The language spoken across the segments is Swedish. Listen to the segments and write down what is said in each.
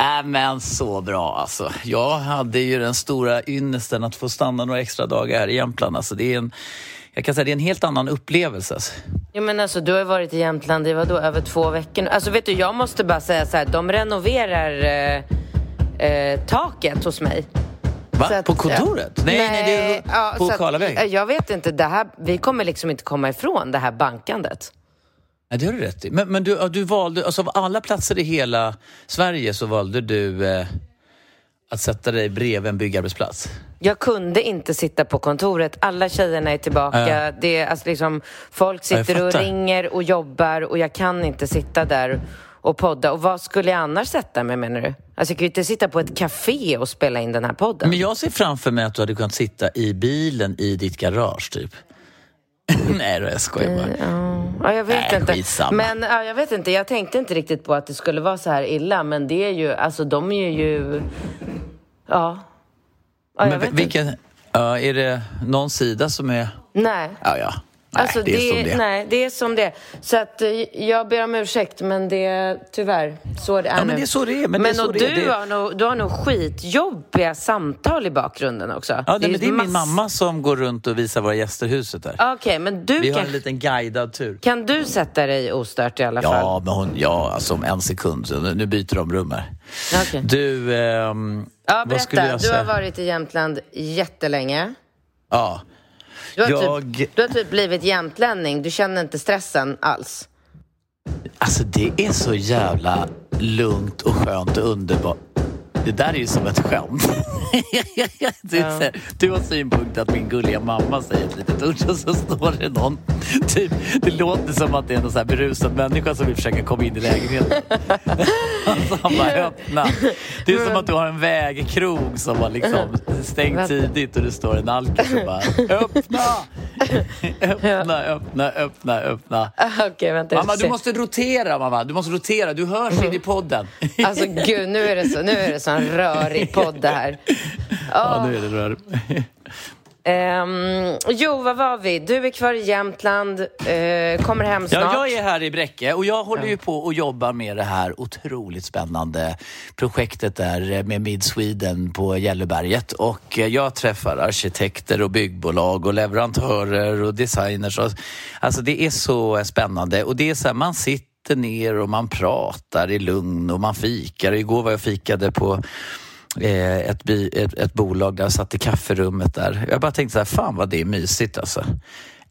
Äh, men så bra alltså. Jag hade ju den stora ynnesten att få stanna några extra dagar här i Jämtland. Alltså, det är en, jag kan säga det är en helt annan upplevelse. Alltså. Ja men alltså du har varit i Jämtland i vadå, över två veckor? Alltså vet du, jag måste bara säga så här, de renoverar eh, eh, taket hos mig. Va? Att- på kontoret? ja. Nej, nej, det är ja, på så att- Karlaväg. eh, Jag vet inte, det här, vi kommer liksom inte komma ifrån det här bankandet. Ja, det har du rätt i. Men, men du, ja, du valde, alltså av alla platser i hela Sverige så valde du eh, att sätta dig bredvid en byggarbetsplats. Jag kunde inte sitta på kontoret. Alla tjejerna är tillbaka. Ja. Det är, alltså liksom, folk Ja, sitter och fattar. ringer och jobbar och jag kan inte sitta där och podda. Och vad skulle jag annars sätta mig menar du? Alltså jag kan ju inte sitta på ett café och spela in den här podden. Men jag ser framför mig att du hade kunnat sitta i bilen i ditt garage typ. nej då, jag skojar bara. Ja, jag vet Nej, inte. skitsamma. Men ja, jag vet inte. Jag tänkte inte riktigt på att det skulle vara så här illa. Men det är ju, alltså de är ju... Ja. ja Men vet inte. vilken, ja, är det någon sida som är... Nej. Ja, ja. Nej, alltså, det är som det. Nej, det är som det. Så att, eh, jag ber om ursäkt, men det är tyvärr så det är Ja, men nu. det är så det är, men det är och det du, Det- har nog, du har nog skitjobbiga samtal i bakgrunden också. Ja, det, men det är min mamma som går runt och visar våra gäster huset där. Okej, men du Vi har kan, en liten guidad tur. kan du sätta dig ostört i alla fall? Ja, men hon, ja, alltså om en sekund. Så nu, byter de rum här. Okej. Du, ehm, Ja, vad skulle berätta. jag Du har säga? varit i Jämtland jättelänge. Ja. Du har, Jag- typ, du har typ blivit jämtlänning. Du känner inte stressen alls. Alltså det är så jävla lugnt och skönt och underbart. Det där är ju som ett skämt. ja. du har synpunkt att min gulliga mamma säger ett litet ord och så står det någon. Typ, det låter som att det är någon så här berusad människa som vill försöka komma in i lägenheten. alltså han bara öppna. Det är som att du har en vägkrog som har liksom stängt tidigt och det står en alkis och bara öppna! öppna, öppna, öppna, öppna. Okej, vänta. Mamma, du måste rotera mamma. Du måste rotera. Du hörs in i podden. Alltså gud, nu är det så, nu är det så en rörig podd det här. Ja, nu är det rör. Ehm, jo, vad var vi? Du är kvar i Jämtland, eh, kommer hem snart. Ja, jag är här i Bräcke och jag håller ju på och jobbar med det här otroligt spännande projektet där med Mid Sweden på Gälleberget. Och eh, jag träffar arkitekter och byggbolag och leverantörer och designers. Och, alltså det är så spännande och det är så här, man sitter ner och man pratar i lugn och man fikar. Igår var jag fikade på eh, ett, bi, ett, ett bolag där jag satt i kafferummet där. Jag bara tänkte så här, fan vad det är mysigt alltså.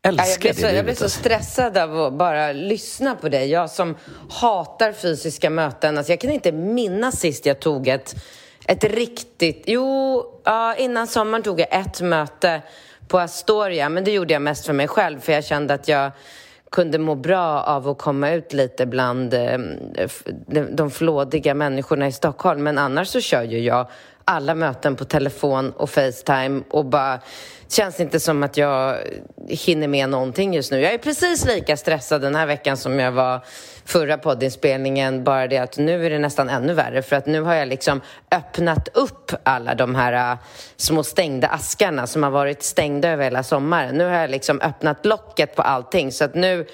Ja, Älskar jag, blir det så, jag blir livet, så alltså. stressad av att bara lyssna på dig. Jag som hatar fysiska möten. Alltså, jag kan inte minnas sist jag tog ett, ett riktigt... Jo, ja, innan sommaren tog jag ett möte på Astoria. Men det gjorde jag mest för mig själv, för jag kände att jag kunde må bra av att komma ut lite bland eh, de, de flådiga människorna i Stockholm. Men annars så kör ju jag alla möten på telefon och Facetime och bara känns inte som att jag hinner med någonting just nu. Jag är precis lika stressad den här veckan som jag var förra poddinspelningen, bara det att nu är det nästan ännu värre för att nu har jag liksom öppnat upp alla de här äh, små stängda askarna som har varit stängda över hela sommaren. Nu har jag liksom öppnat locket på allting så att nu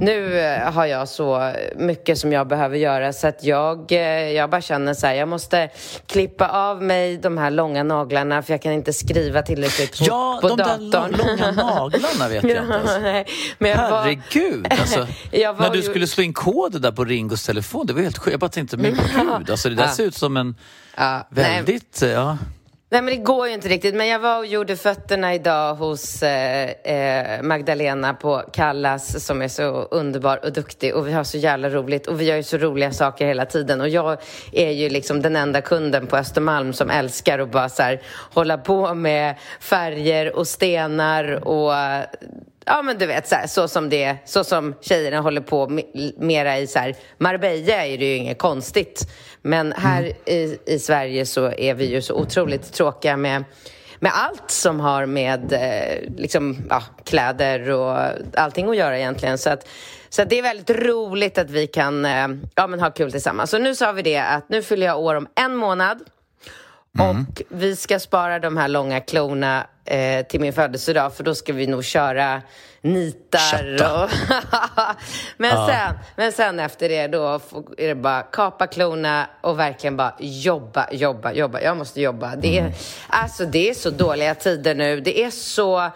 nu eh, har jag så mycket som jag behöver göra så att jag, eh, jag bara känner så här, jag måste klippa av mig de här långa naglarna för jag kan inte skriva tillräckligt på, ja, på de datorn. där långa naglarna vet jag inte. Nej, men jag var- Herregud, alltså, Jag var när du skulle slå in koden där på Ringos telefon, det var helt sjukt. Jag bara tänkte, men gud, alltså, det där Ja. ser ut som en Ja, nej. väldigt... Ja. Nej, men det går ju inte riktigt. Men jag var och gjorde fötterna idag hos eh, eh, Magdalena på Kallas som är så underbar och duktig och vi har så jävla roligt och vi gör ju så roliga saker hela tiden och jag är ju liksom den enda kunden på Östermalm som älskar att bara så här, hålla på med färger och stenar och Ja men du vet så, här, så som det så som tjejerna håller på me- mera i så här, Marbella är det ju inget konstigt. Men här i, i Sverige så är vi ju så otroligt tråkiga med med allt som har med eh, liksom, ja, kläder och allting att göra egentligen. Så, att, så att det är väldigt roligt att vi kan eh, ja, men ha kul tillsammans. Så nu sa vi det att nu fyller jag år om en månad. Och vi ska spara de här långa klorna eh, till min födelsedag för då ska vi nog köra nitar och... men, sen, men sen efter det då är det bara kapa klorna och verkligen bara jobba, jobba, jobba. Jag måste jobba. Det är, Alltså det är så dåliga tider nu. Det är så...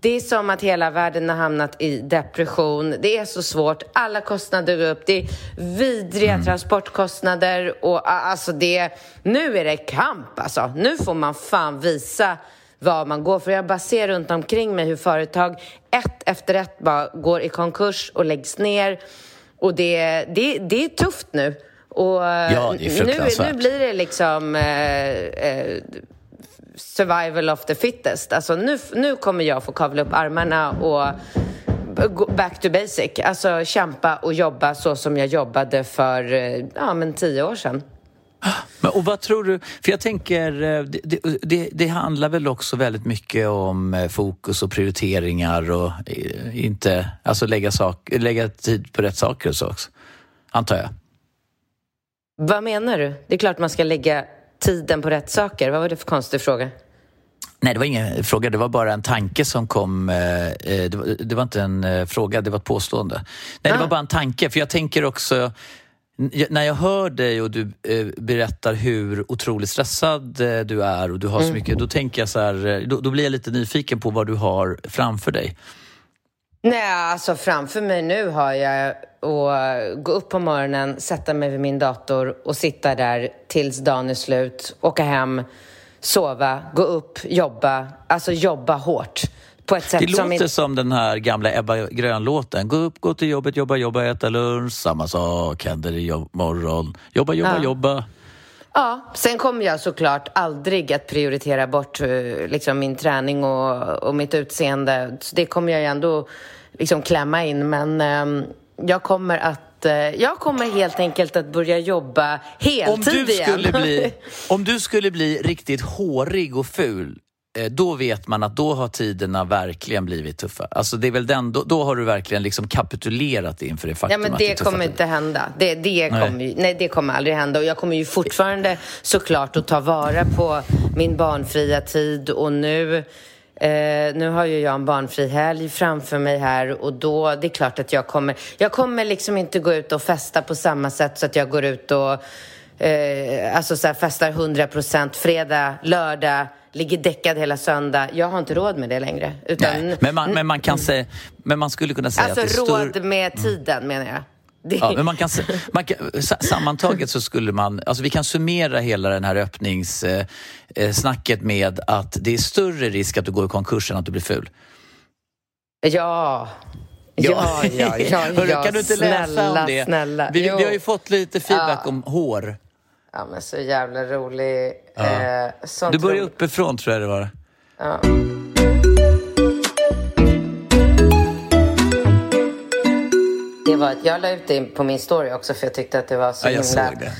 Det är som att hela världen har hamnat i depression. Det är så svårt. Alla kostnader går upp. Det är vidriga transportkostnader. Och alltså det, nu är det kamp alltså. Nu får man fan visa vad man går för. Jag bara ser runt omkring mig hur företag ett efter ett bara går i konkurs och läggs ner. Och det, det, det är tufft nu. Och Ja, det är nu, fruktansvärt. nu blir det liksom eh, eh, survival of the fittest. Alltså nu, nu kommer jag få kavla upp armarna och back to basic. Alltså kämpa och jobba så som jag jobbade för eh, ja, men tio år sedan. Men, och vad tror du? För jag tänker, eh, det, det, det, handlar väl också väldigt mycket om eh, fokus och prioriteringar och eh, inte, alltså lägga, sak, lägga tid på rätt saker och så också. Antar jag. Vad menar du? Det är klart man ska lägga tiden på rätt saker. Vad var det för konstig fråga? Nej, det var ingen fråga. Det var bara en tanke som kom. Det var, det var inte en fråga, det var ett påstående. Nej, det var bara en tanke. För jag tänker också, när jag hör dig och du eh, berättar hur otroligt stressad eh, du är och du har så mycket, då tänker jag så här, eh, då, då blir jag lite nyfiken på vad du har framför dig. Nej, alltså framför mig nu har jag att gå upp på morgonen, sätta mig vid min dator och sitta där tills dagen är slut, åka hem, sova, gå upp, jobba, alltså jobba hårt. På ett sätt Det som låter inte... som den här gamla Ebba Grön-låten. Gå upp, gå till jobbet, jobba, jobba, äta lunch. Samma sak händer i morgon. Jobba, jobba, Ja. jobba. Ja, sen kommer jag såklart aldrig att prioritera bort eh, liksom, min träning och, och mitt utseende. Så det kommer jag ju ändå liksom, klämma in. Men ehm, jag kommer att eh, jag kommer helt enkelt att börja jobba heltid Om du, igen. skulle bli, om du skulle bli riktigt hårig och ful, eh, då vet man att då har tiderna verkligen blivit tuffa. Alltså det är väl den, då, då har du verkligen liksom kapitulerat inför det faktum Ja, men att det det kommer tider. inte hända. Det, det, Nej. kommer ju, nej, det kommer aldrig hända. Och jag kommer ju fortfarande såklart att ta vara på min barnfria tid. Och nu, eh, nu har ju jag en barnfri helg framför mig här. Och då, det är klart att jag kommer... Jag kommer liksom inte gå ut och festa på samma sätt så att jag går ut och eh, alltså så här, festar 100 procent fredag, lördag, ligger däckad hela söndag. Jag har inte råd med det längre. Utan, Nej, men, man, men, man kan säga, men man skulle kunna säga alltså att det är större... råd med tiden menar jag. Det, Ja, men man kan, man kan, sa- sammantaget så skulle man, alltså vi kan summera hela den här öppningssnacket eh, snacket med att det är större risk att du går i konkurs än att du blir ful. Ja. Ja, ja, ja, Hörru, ja. kan du inte läsa snälla, om det? Snälla, Vi, vi har ju fått lite feedback Ja. om hår. Ja, men så jävla rolig. Eh, sånt Du börjar uppifrån tror jag det var. Ja. Det var, jag la ut det på min story också för jag tyckte att det var så Ja, jag himla, såg det.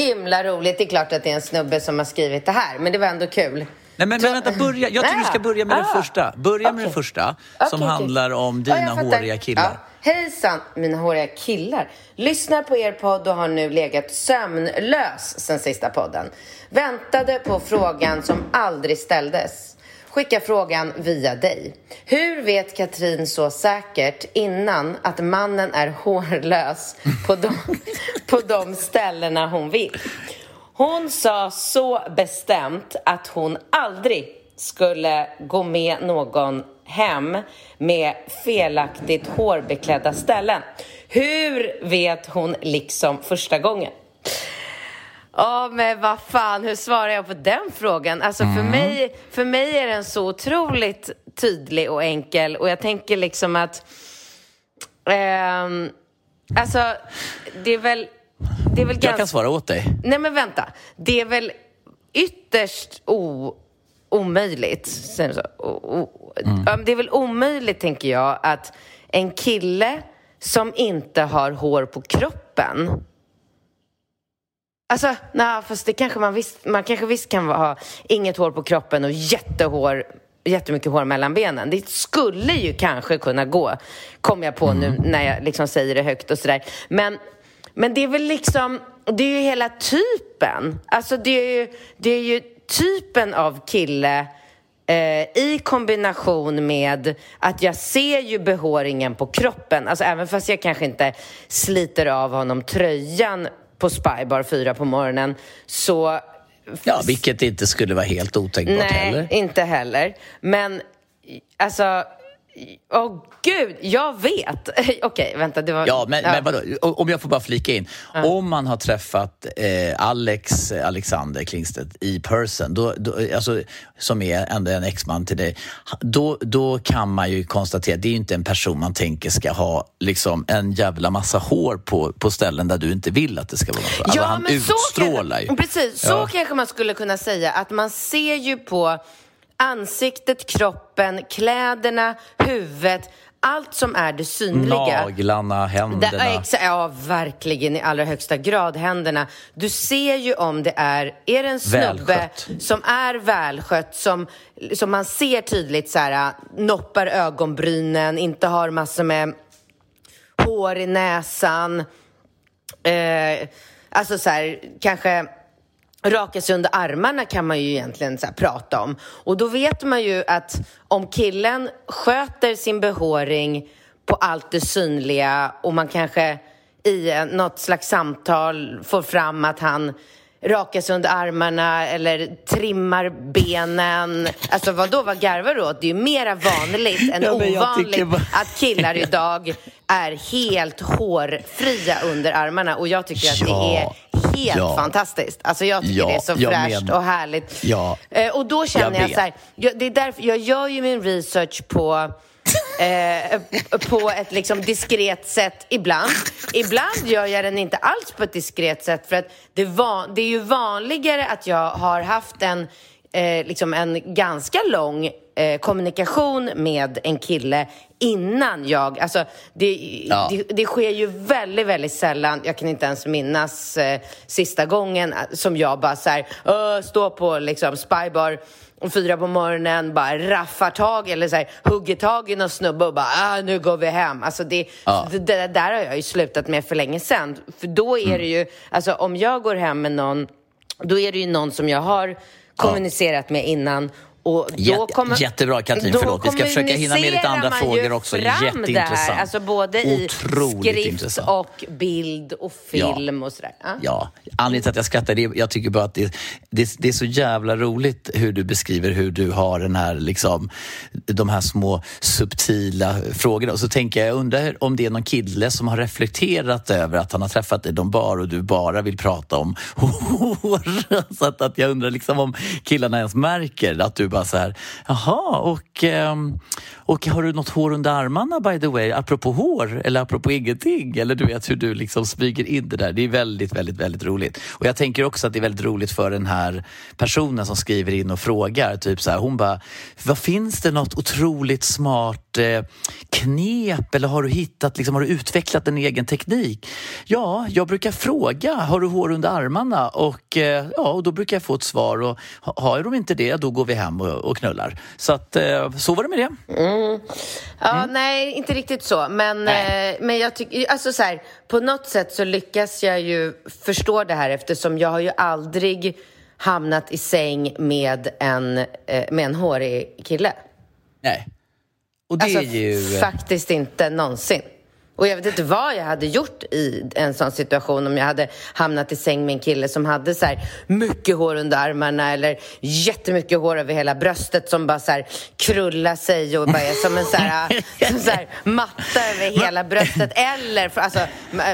himla roligt. Det är klart att det är en snubbe som har skrivit det här, men det var ändå kul. Nej men, men vänta, börja. jag tror du ska börja med den Ah. första. Börja med den första som Okej, okej. handlar om Ja, dina fattar. håriga killar. Hejsan, mina håriga killar. Lyssnar på er podd och har nu legat sömnlös sen sista podden. Väntade på frågan som aldrig ställdes. skickar frågan via dig. Hur vet Katrin så säkert innan att mannen är hårlös på de, på de ställena hon vill? Hon sa så bestämt att hon aldrig skulle gå med någon hem med felaktigt hårbeklädda ställen. Hur vet hon liksom första gången? Ja, men vad fan, hur svarar jag på den frågan? Alltså för, Mm. mig, för mig är den så otroligt tydlig och enkel och jag tänker liksom att... ehm, alltså, det är väl... Det är väl Jag ganska... kan svara åt dig. Nej, men vänta. Det är väl ytterst o... omöjligt. Så? O... Men Det är väl omöjligt, tänker jag, att en kille som inte har hår på kroppen Alltså, nej, fast det kanske man visst, man kanske visst kan ha inget hår på kroppen och jättehår, jättemycket hår mellan benen. Det skulle ju kanske kunna gå, kom jag på nu när jag liksom säger det högt och sådär. Men, men det är väl liksom, det är ju hela typen. Alltså det är ju, det är ju typen av kille eh, i kombination med att jag ser ju behåringen på kroppen. Alltså även fast jag kanske inte sliter av honom tröjan på Spybar fyra på morgonen så... Ja, vilket inte skulle vara helt otänkbart Nej, heller. inte heller. Men alltså... Åh gud, jag vet! Okej, vänta, det var... Ja, men, men vadå? Om jag får bara flika in. Om man har träffat eh, Alex eh, Alexander Klingstedt i person, då, då, alltså, som är ändå en exman till dig, då, då kan man ju konstatera att det är ju inte en person man tänker ska ha liksom, en jävla massa hår på, på ställen där du inte vill att det ska vara. Så. Alltså, han utstrålar så ju. Precis, så Ja. kanske man skulle kunna säga att man ser ju på ansiktet, kroppen, kläderna, huvudet, allt som är det synliga. Naglarna, händerna. Det, ja, verkligen i allra högsta grad händerna. Du ser ju om det är, är det en snubbe Välskött. som är välskött, som, som man ser tydligt så här, noppar ögonbrynen, inte har massor med hår i näsan, eh, alltså så här, kanske raka sig under armarna kan man ju egentligen så här, prata om. Och då vet man ju att om killen sköter sin behåring på allt det synliga och man kanske i något slags samtal får fram att han rakar sig under armarna eller trimmar benen. Alltså vad då vad garvar du åt? Det är ju mera vanligt än Ja, men ovanligt bara- att killar idag är helt hårfria under armarna och jag tycker att det Ja. är helt Ja. fantastiskt. Alltså jag tycker Ja, det är så fräscht menar- och härligt. Ja. Eh, och då känner Jag jag, så här, jag, det är därför, jag gör ju min research på Eh, på ett liksom diskret sätt ibland. Ibland gör jag den inte alls på ett diskret sätt för att det, van, det är ju vanligare att jag har haft en, eh, liksom en ganska lång eh, kommunikation med en kille innan jag... Alltså, det, Ja. det, det sker ju väldigt, väldigt sällan. Jag kan inte ens minnas eh, sista gången eh, som jag bara så här, "Åh, står på liksom, spybar och fyra på morgonen, bara raffar tag eller så här, hugger tag i någon snubbe och bara ah, nu går vi hem. Alltså det, Ja. det, det där har jag ju slutat med för länge sedan. För då är det ju, alltså om jag går hem med någon, då är det ju någon som jag har kommunicerat med innan och då Jätte- kommer, jättebra, Katrin. Förlåt, vi ska försöka hinna med lite andra frågor också. det här, Jätteintressant. Alltså både i Otroligt skrift intressant. och bild och film och sådär. Ja. Ja, anledningen till att jag skrattar, det är, jag tycker bara att det, det, det är så jävla roligt hur du beskriver hur du har den här, liksom, de här små subtila frågorna. Och så tänker jag, jag undrar om det är någon kille som har reflekterat över att han har träffat dig någon bar och du bara vill prata om hår. Så att, att jag undrar liksom om killarna ens märker att du bara så här, jaha, och, ehm, och har du något hår under armarna by the way, apropå hår eller apropå ingenting? Eller du vet hur du liksom smyger in det där. Det är väldigt, väldigt, väldigt roligt. Och jag tänker också att det är väldigt roligt för den här personen som skriver in och frågar. Typ så här, hon bara, vad finns det något otroligt smart eh, knep eller har du hittat, liksom, har du utvecklat en egen teknik? Ja, jag brukar fråga, har du hår under armarna? Och, eh, ja, och då brukar jag få ett svar och har de inte det, då går vi hem och, och knullar. Så att, eh, så var det med det. Ja, nej, inte riktigt så. Men, Mm. Nej. eh, men jag tycker, alltså så här, på något sätt så lyckas jag ju förstå det här eftersom jag har ju aldrig hamnat i säng med en, eh, med en hårig kille. Nej. Och det Alltså är ju... faktiskt inte någonsin. Och jag vet inte vad jag hade gjort i en sån situation om jag hade hamnat i säng med en kille som hade så här mycket hår under armarna eller jättemycket hår över hela bröstet som bara så här krullar sig och bara är som en så här, som så här matta över hela bröstet eller för, alltså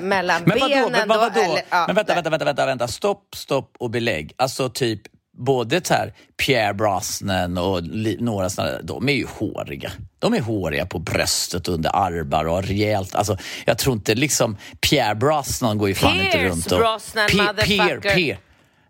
mellan Men vadå? benen Men, vad- vadå? då. Eller, ja, men vänta, vänta, vänta, vänta, vänta. Stopp, stopp och belägg. Alltså typ både här Pierre Brosnan och några sådana de är ju håriga. De är håriga på bröstet under armar och rejält, alltså jag tror inte liksom Pierre Brosnan går ju fan inte Pierce runt och... Brosnan, Pierre, motherfucker. Pierre,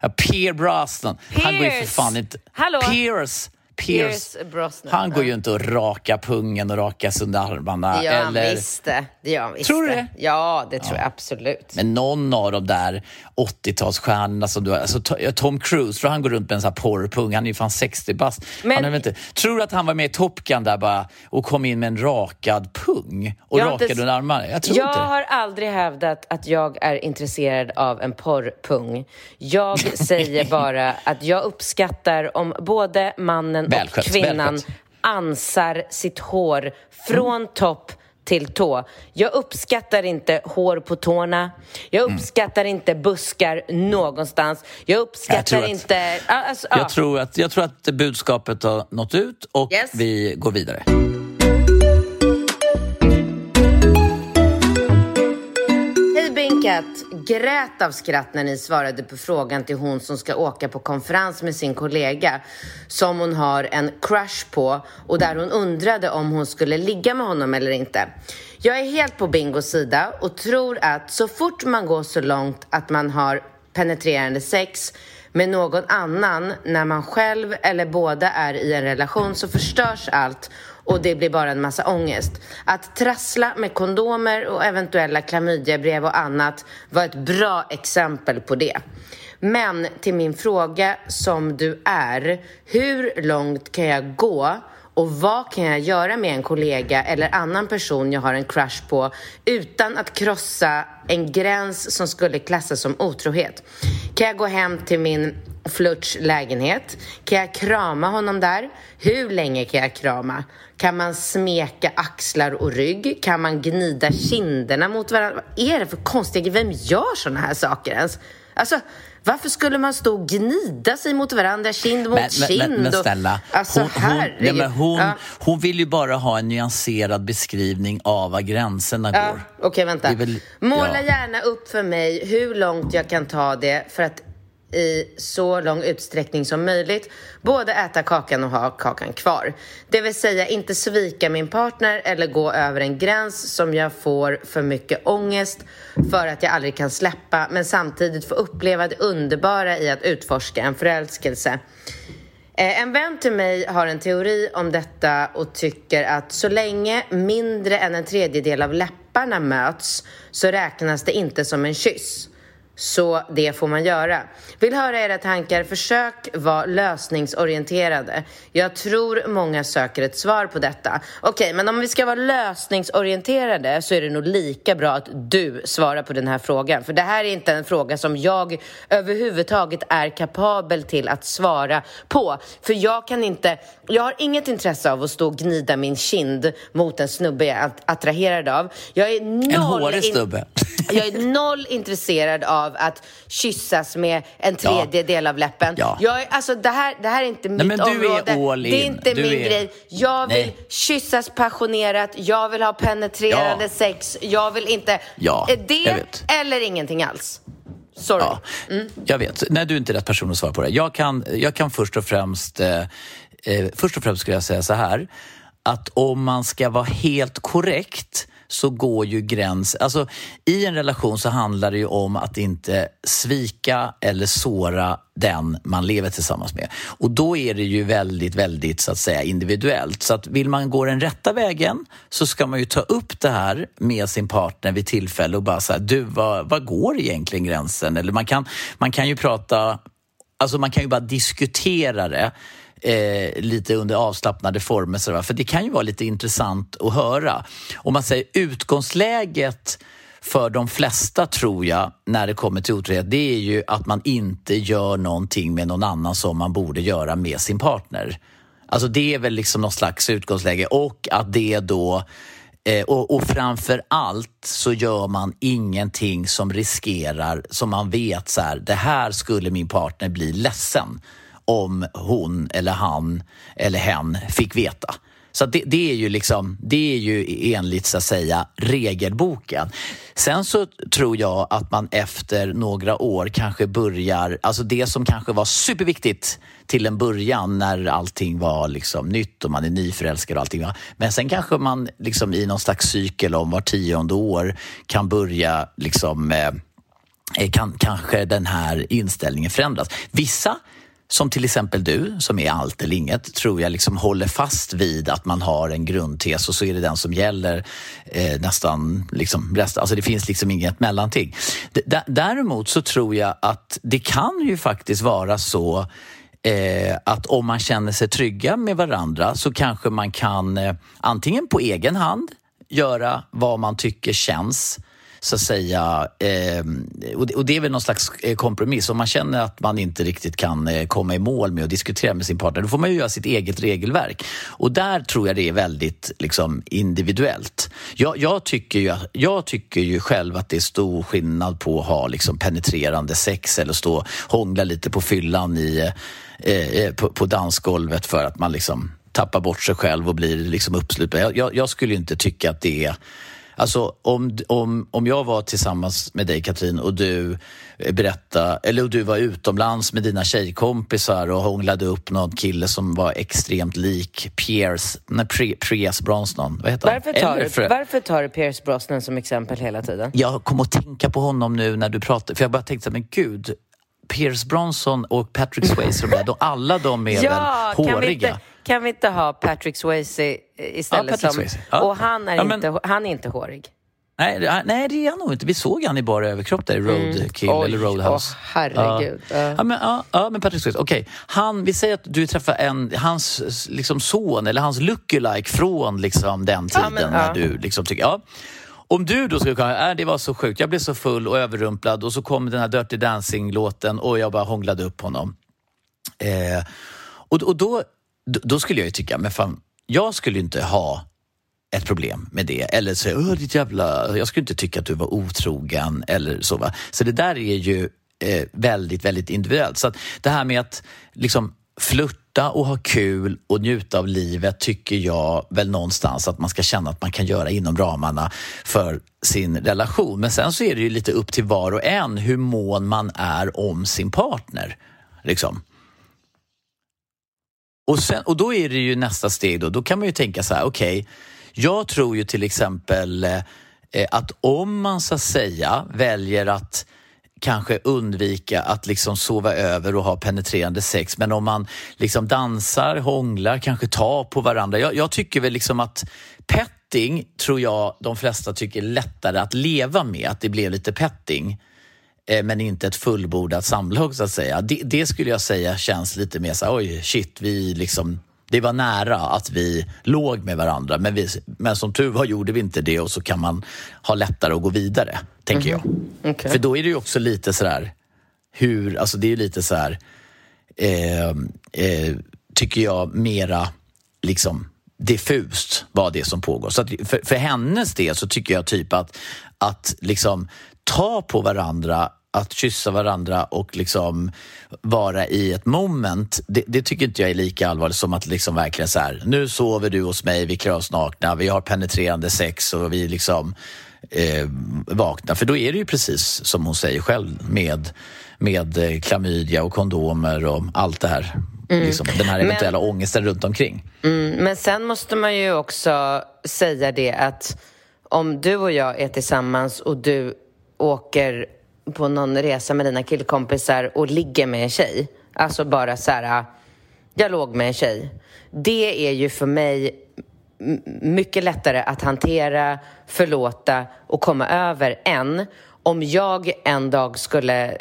ja, Pierre Brosnan. Han går ju för Pierce. fan inte... Hallå? Pierce. Pierce. Brosnan, Han går ja. ju inte och raka pungen och raka sig under armarna. Det gör han eller... visst det. Gör han visst Tror du det? Ja, det tror jag absolut. Men någon av de där 80-talsstjärnorna som du har, alltså To- Tom Cruise, tror han går runt med en sån här porrpung, han är ju fan 60 bast. Men- Han inte, tror du att han var med i Top Gun där bara och kom in med en rakad pung och Jag inte rakade under armarna? Jag tror jag inte det. har aldrig hävdat att jag är intresserad av en porrpung. Jag säger bara att jag uppskattar om både mannen Välskött, och kvinnan välskött. ansar sitt hår från topp till tå. Jag uppskattar inte hår på tårna. Jag Mm. uppskattar inte buskar någonstans. Jag uppskattar Jag tror att- inte... Alltså, ja. Jag, tror att, jag tror att budskapet har nått ut och Yes. vi går vidare. Hej Grät av skratt när ni svarade på frågan till hon som ska åka på konferens med sin kollega som hon har en crush på och där hon undrade om hon skulle ligga med honom eller inte. Jag är helt på Bingos sida och tror att så fort man går så långt att man har penetrerande sex med någon annan när man själv eller båda är i en relation så förstörs allt och det blir bara en massa ångest. Att trassla med kondomer och eventuella klamydiabrev och annat var ett bra exempel på det. Men till min fråga som du är, hur långt kan jag gå och vad kan jag göra med en kollega eller annan person jag har en crush på utan att krossa en gräns som skulle klassas som otrohet? Kan jag gå hem till min flörts lägenhet? Kan jag krama honom där? Hur länge kan jag krama? Kan man smeka axlar och rygg? Kan man gnida kinderna mot varandra? Vad är det för konstiga Vem gör såna här saker ens? Alltså, varför skulle man stå och gnida sig mot varandra, kind mot Men, kind? men, men och- snälla, alltså, hon, hon, nej, men hon, Ja. hon vill ju bara ha en nyanserad beskrivning av var gränserna Ja, går. Okej, vänta. Det är väl- Måla ja. gärna upp för mig hur långt jag kan ta det för att i så lång utsträckning som möjligt både äta kakan och ha kakan kvar. Det vill säga inte svika min partner eller gå över en gräns som jag får för mycket ångest för att jag aldrig kan släppa men samtidigt få uppleva det underbara i att utforska en förälskelse. Eh, en vän till mig har en teori om detta och tycker att så länge mindre än en tredjedel av läpparna möts så räknas det inte som en kyss. Så det får man göra. Vill höra era tankar. Försök vara lösningsorienterade. Jag tror många söker ett svar på detta. Okej, men om vi ska vara lösningsorienterade så är det nog lika bra att du svarar på den här frågan. För det här är inte en fråga som jag överhuvudtaget är kapabel till att svara på. För jag kan inte, jag har inget intresse av att stå och gnida min kind mot en snubbe jag är attraherad av. Jag är noll En hårig snubbe. jag är noll intresserad av att kyssas med en tredjedel av läppen. Ja. Jag alltså, det, här, det här är inte mitt men du är område. all Det är in. inte Du min är- grej. Jag vill Nej. kyssas passionerat, jag vill ha penetrerande Ja. sex, jag vill inte... Ja, det eller ingenting alls. Sorry. Ja, jag vet. Nej, du är inte rätt person att svara på det. Jag kan, jag kan först och främst... Eh, eh, först och främst skulle jag säga så här, att om man ska vara helt korrekt så går ju gräns... Alltså, I en relation så handlar det ju om att inte svika eller såra den man lever tillsammans med. Och då är det ju väldigt, väldigt så att säga individuellt. Så att vill man gå den rätta vägen så ska man ju ta upp det här med sin partner vid tillfälle och bara säga, du, vad, vad går egentligen gränsen? Eller man kan, man kan ju prata, alltså man kan ju bara diskutera det eh, lite under avslappnade former. Så där, för det kan ju vara lite intressant att höra. Om man säger utgångsläget för de flesta tror jag, när det kommer till otrohet, det är ju att man inte gör någonting med någon annan som man borde göra med sin partner. Alltså det är väl liksom något slags utgångsläge och att det då eh, och, och framför allt så gör man ingenting som riskerar, som man vet så här, det här skulle min partner bli ledsen om hon eller han eller hen fick veta. Så det, det, är ju liksom, det är ju enligt så att säga regelboken. Sen så tror jag att man efter några år kanske börjar, alltså det som kanske var superviktigt till en början när allting var liksom nytt och man är nyförälskad och allting. Men sen kanske man liksom i någon slags cykel om var tionde år kan börja liksom eh, eh kan kanske den här inställningen förändras. Vissa som till exempel du, som är allt eller inget, tror jag liksom håller fast vid att man har en grundtes och så är det den som gäller eh, nästan liksom resten. Alltså det finns liksom inget mellanting. D däremot så tror jag att det kan ju faktiskt vara så eh, att om man känner sig trygga med varandra så kanske man kan eh, antingen på egen hand göra vad man tycker känns så att säga, eh, och det är väl någon slags eh, kompromiss. Om man känner att man inte riktigt kan eh, komma i mål med att diskutera med sin partner, då får man ju göra sitt eget regelverk. Och där tror jag det är väldigt liksom, individuellt. Jag, jag, tycker ju, jag tycker ju själv att det är stor skillnad på att ha liksom, penetrerande sex eller stå och hångla lite på fyllan i, eh, eh på, på dansgolvet för att man liksom tappar bort sig själv och blir liksom uppsluten. Jag, jag, jag skulle inte tycka att det är Alltså om, om, om jag var tillsammans med dig Katrin och du berätta, eller du var utomlands med dina tjejkompisar och hånglade upp någon kille som var extremt lik Pierce, nej, Pierce Brosnan. Vad heter varför tar, du, för... varför tar du Pierce Brosnan som exempel hela tiden? Jag kom att tänka på honom nu när du pratade, för jag bara tänkte men gud, Pierce Bronson och Patrick Swayze, de, alla de är ja, väl håriga? Kan vi, inte, kan vi inte ha Patrick Swayze istället? Ja, som, ja. Och han är, ja, men, inte, han är inte hårig. Nej, nej, det är han nog inte. Vi såg han i bara överkropp där i Roadkill mm. eller Roadhouse. Åh, herregud. Ja. ja. men, ja, ja, men Patrick Swayze, okej. Okay. vi säger att du träffar en, hans liksom, son eller hans lookalike från liksom, den tiden men, när du liksom tycker, ja. Om du då skulle kunna, äh, det var så sjukt, jag blev så full och överrumplad och så kom den här Dirty Dancing-låten och jag bara hånglade upp honom. Eh, och och då, då skulle jag ju tycka, men fan, jag skulle inte ha ett problem med det. Eller säga, Åh, ditt jävla... Jag skulle inte tycka att du var otrogen eller så. Va? Så det där är ju eh, väldigt, väldigt individuellt. Så att det här med att liksom flirta och ha kul och njuta av livet tycker jag väl någonstans att man ska känna att man kan göra inom ramarna för sin relation. Men sen så är det ju lite upp till var och en hur mån man är om sin partner. Liksom. Och, sen, och då är det ju nästa steg då, då kan man ju tänka så här, okej, okay, jag tror ju till exempel eh, eh, att om man så att säga väljer att kanske undvika att liksom sova över och ha penetrerande sex. Men om man liksom dansar, hånglar, kanske tar på varandra. Jag, jag tycker väl liksom att petting tror jag de flesta tycker är lättare att leva med, att det blev lite petting men inte ett fullbordat samlag så att säga. Det, det, skulle jag säga känns lite mer så här, oj shit, vi liksom det var nära att vi låg med varandra men, vi, men som tur var gjorde vi inte det och så kan man ha lättare att gå vidare, tänker mm jag. Okay. För då är det ju också lite sådär, hur, alltså det är lite så här, eh, eh, tycker jag, mera liksom diffust vad det som pågår. Så för, för hennes del så tycker jag typ att, att liksom ta på varandra att kyssa varandra och liksom vara i ett moment, det, det, tycker inte jag är lika allvarligt som att liksom verkligen så här, nu sover du hos mig, vi klär oss nakna, vi har penetrerande sex och vi liksom eh, vaknar. För då är det ju precis som hon säger själv med, med eh, klamydia och kondomer och allt det här. Mm. Liksom, den här eventuella men, ångesten runt omkring. Mm, men sen måste man ju också säga det att om du och jag är tillsammans och du åker på någon resa med dina killkompisar och ligger med en tjej. Alltså bara så här, jag låg med en tjej. Det är ju för mig mycket lättare att hantera, förlåta och komma över än om jag en dag skulle,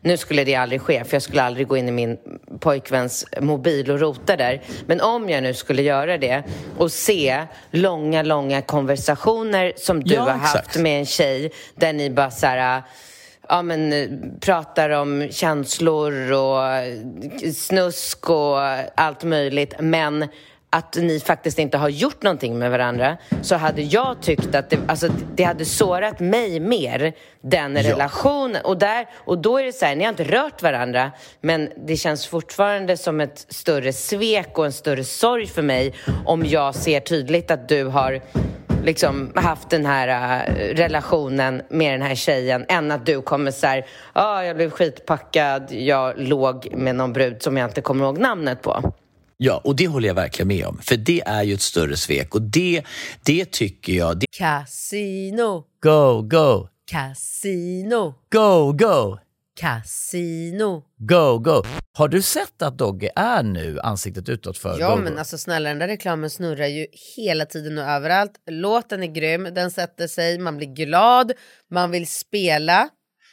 nu skulle det aldrig ske för jag skulle aldrig gå in i min pojkväns mobil och rota där, men om jag nu skulle göra det och se långa, långa konversationer som du Ja, har haft exakt. med en tjej där ni bara så här, ja, men, pratar om känslor och snusk och allt möjligt, men att ni faktiskt inte har gjort någonting med varandra så hade jag tyckt att det, alltså, det hade sårat mig mer, den Ja. relationen. Och, där, och då är det så här, ni har inte rört varandra men det känns fortfarande som ett större svek och en större sorg för mig om jag ser tydligt att du har liksom haft den här äh, relationen med den här tjejen än att du kommer så här, ja, jag blev skitpackad, jag låg med någon brud som jag inte kommer ihåg namnet på. Ja, och det håller jag verkligen med om. För det är ju ett större svek och det, det tycker jag... Det... Casino, Go, go, casino, go, go, casino. go, go. Har du sett att Dogge är nu ansiktet utåt för Ja Go, men Go? alltså snälla den där reklamen snurrar ju hela tiden och överallt. Låten är grym, den sätter sig, man blir glad, man vill spela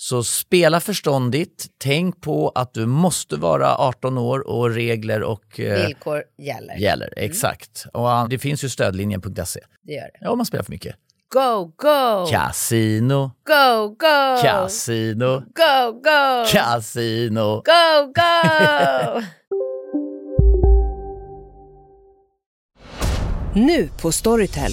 Så spela förståndigt. Tänk på att du måste vara 18 år och regler och eh, Villkor gäller. gäller. Exakt. Och ah, det finns ju stödlinjen.se. Det gör det. Ja, om man spelar för mycket. Go, go! Casino, Go, go! casino, Go, go! casino. Go, go! Nu på Storytel.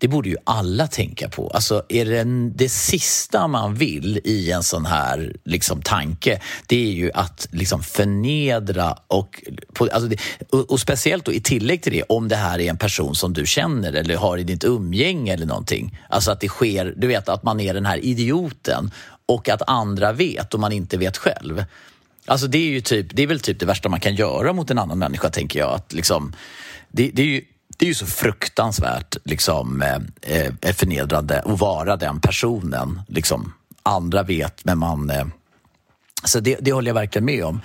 det borde ju alla tänka på. Alltså är det en, det sista man vill i en sån här liksom, tanke, det är ju att liksom förnedra och, på, alltså det, och, och speciellt då i tillägg till det, om det här är en person som du känner eller har i ditt umgänge eller någonting. Alltså att det sker, du vet att man är den här idioten och att andra vet och man inte vet själv. Alltså det är ju typ, det är väl typ det värsta man kan göra mot en annan människa tänker jag. Att liksom, det, det är ju det är ju så fruktansvärt liksom, eh, eh förnedrande att vara den personen. Liksom, andra vet, men man... Eh, så det, det håller jag verkligen med om.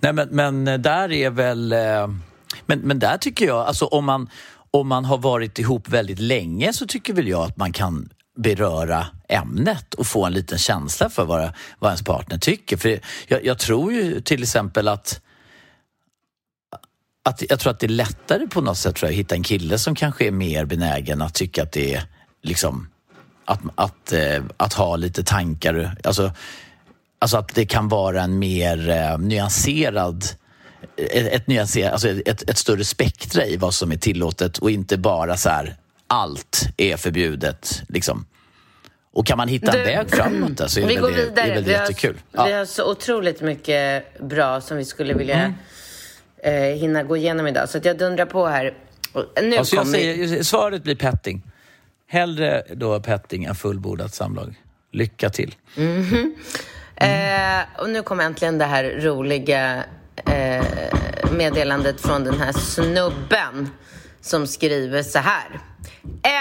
Nej, men, men där är väl... Eh, men, men där tycker jag, alltså om man, om man har varit ihop väldigt länge så tycker väl jag att man kan beröra ämnet och få en liten känsla för vad, vad ens partner tycker. För jag, jag tror ju till exempel att att jag tror att det är lättare på något sätt tror jag, att hitta en kille som kanske är mer benägen att tycka att det är liksom att, att, eh, att ha lite tankar. Alltså, alltså att det kan vara en mer eh, nyanserad ett, ett, nyanser, alltså ett, ett större spektra i vad som är tillåtet och inte bara så här allt är förbjudet. Liksom. Och kan man hitta en Du, väg framåt där så är vi det går väl, det, vidare. är väl vi, jättekul. har, vi Ja. har så otroligt mycket bra som vi skulle vilja eh, hinna gå igenom idag. Så att jag dundrar på här. Nu Alltså jag säger, svaret blir petting. Hellre då petting än fullbordat samlag. Lycka till. Eh, och nu kommer äntligen det här roliga eh, meddelandet från den här snubben som skriver så här.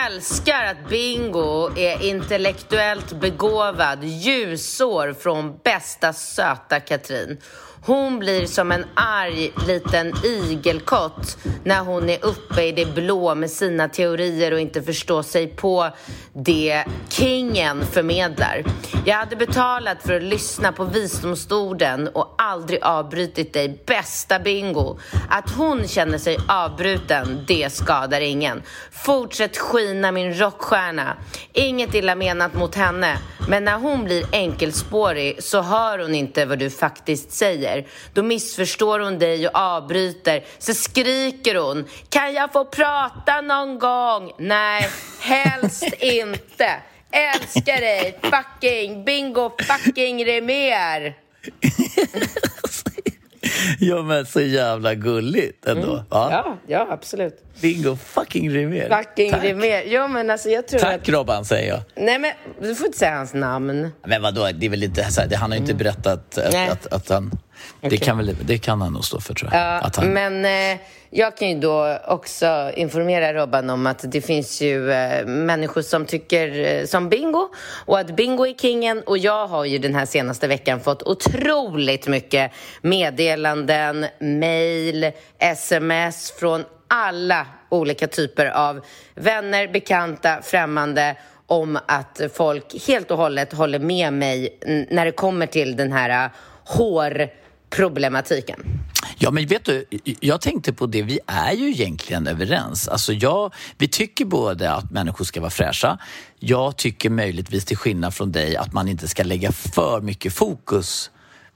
Älskar att Bingo är intellektuellt begåvad ljusår från bästa söta Katrin. Hon blir som en arg liten igelkott när hon är uppe i det blå med sina teorier och inte förstår sig på det kingen förmedlar. Jag hade betalat för att lyssna på visdomsorden och aldrig avbrutit dig, bästa Bingo. Att hon känner sig avbruten, det skadar ingen. Fortsätt skina min rockstjärna. Inget illa menat mot henne, men när hon blir enkelspårig så hör hon inte vad du faktiskt säger. Då missförstår hon dig och avbryter. Så skriker hon. Kan jag få prata någon gång? Nej, helst inte. Älskar dig, fucking bingo fucking Remer. Ja men så jävla gulligt ändå. Mm. Ja. Ja, ja, absolut. Bingo fucking Rimér. Fucking Tack. Remer. Jo, men alltså jag tror att... Tack Robban säger jag. Nej, men du får inte säga hans namn. Men vadå, det är väl inte så här, det, han har ju inte berättat att, Nej. att, att han... Det, Okej. kan väl, det kan han nog stå för tror jag. Ja, att han, men eh, jag kan ju då också informera Robban om att det finns ju eh, människor som tycker eh, som Bingo och att Bingo är kingen och jag har ju den här senaste veckan fått otroligt mycket meddelanden, mejl, sms från alla olika typer av vänner, bekanta, främmande om att folk helt och hållet håller med mig när det kommer till den här eh, hårproblematiken. Ja, men vet du, jag tänkte på det, vi är ju egentligen överens. Alltså jag, vi tycker både att människor ska vara fräscha. Jag tycker möjligtvis till skillnad från dig att man inte ska lägga för mycket fokus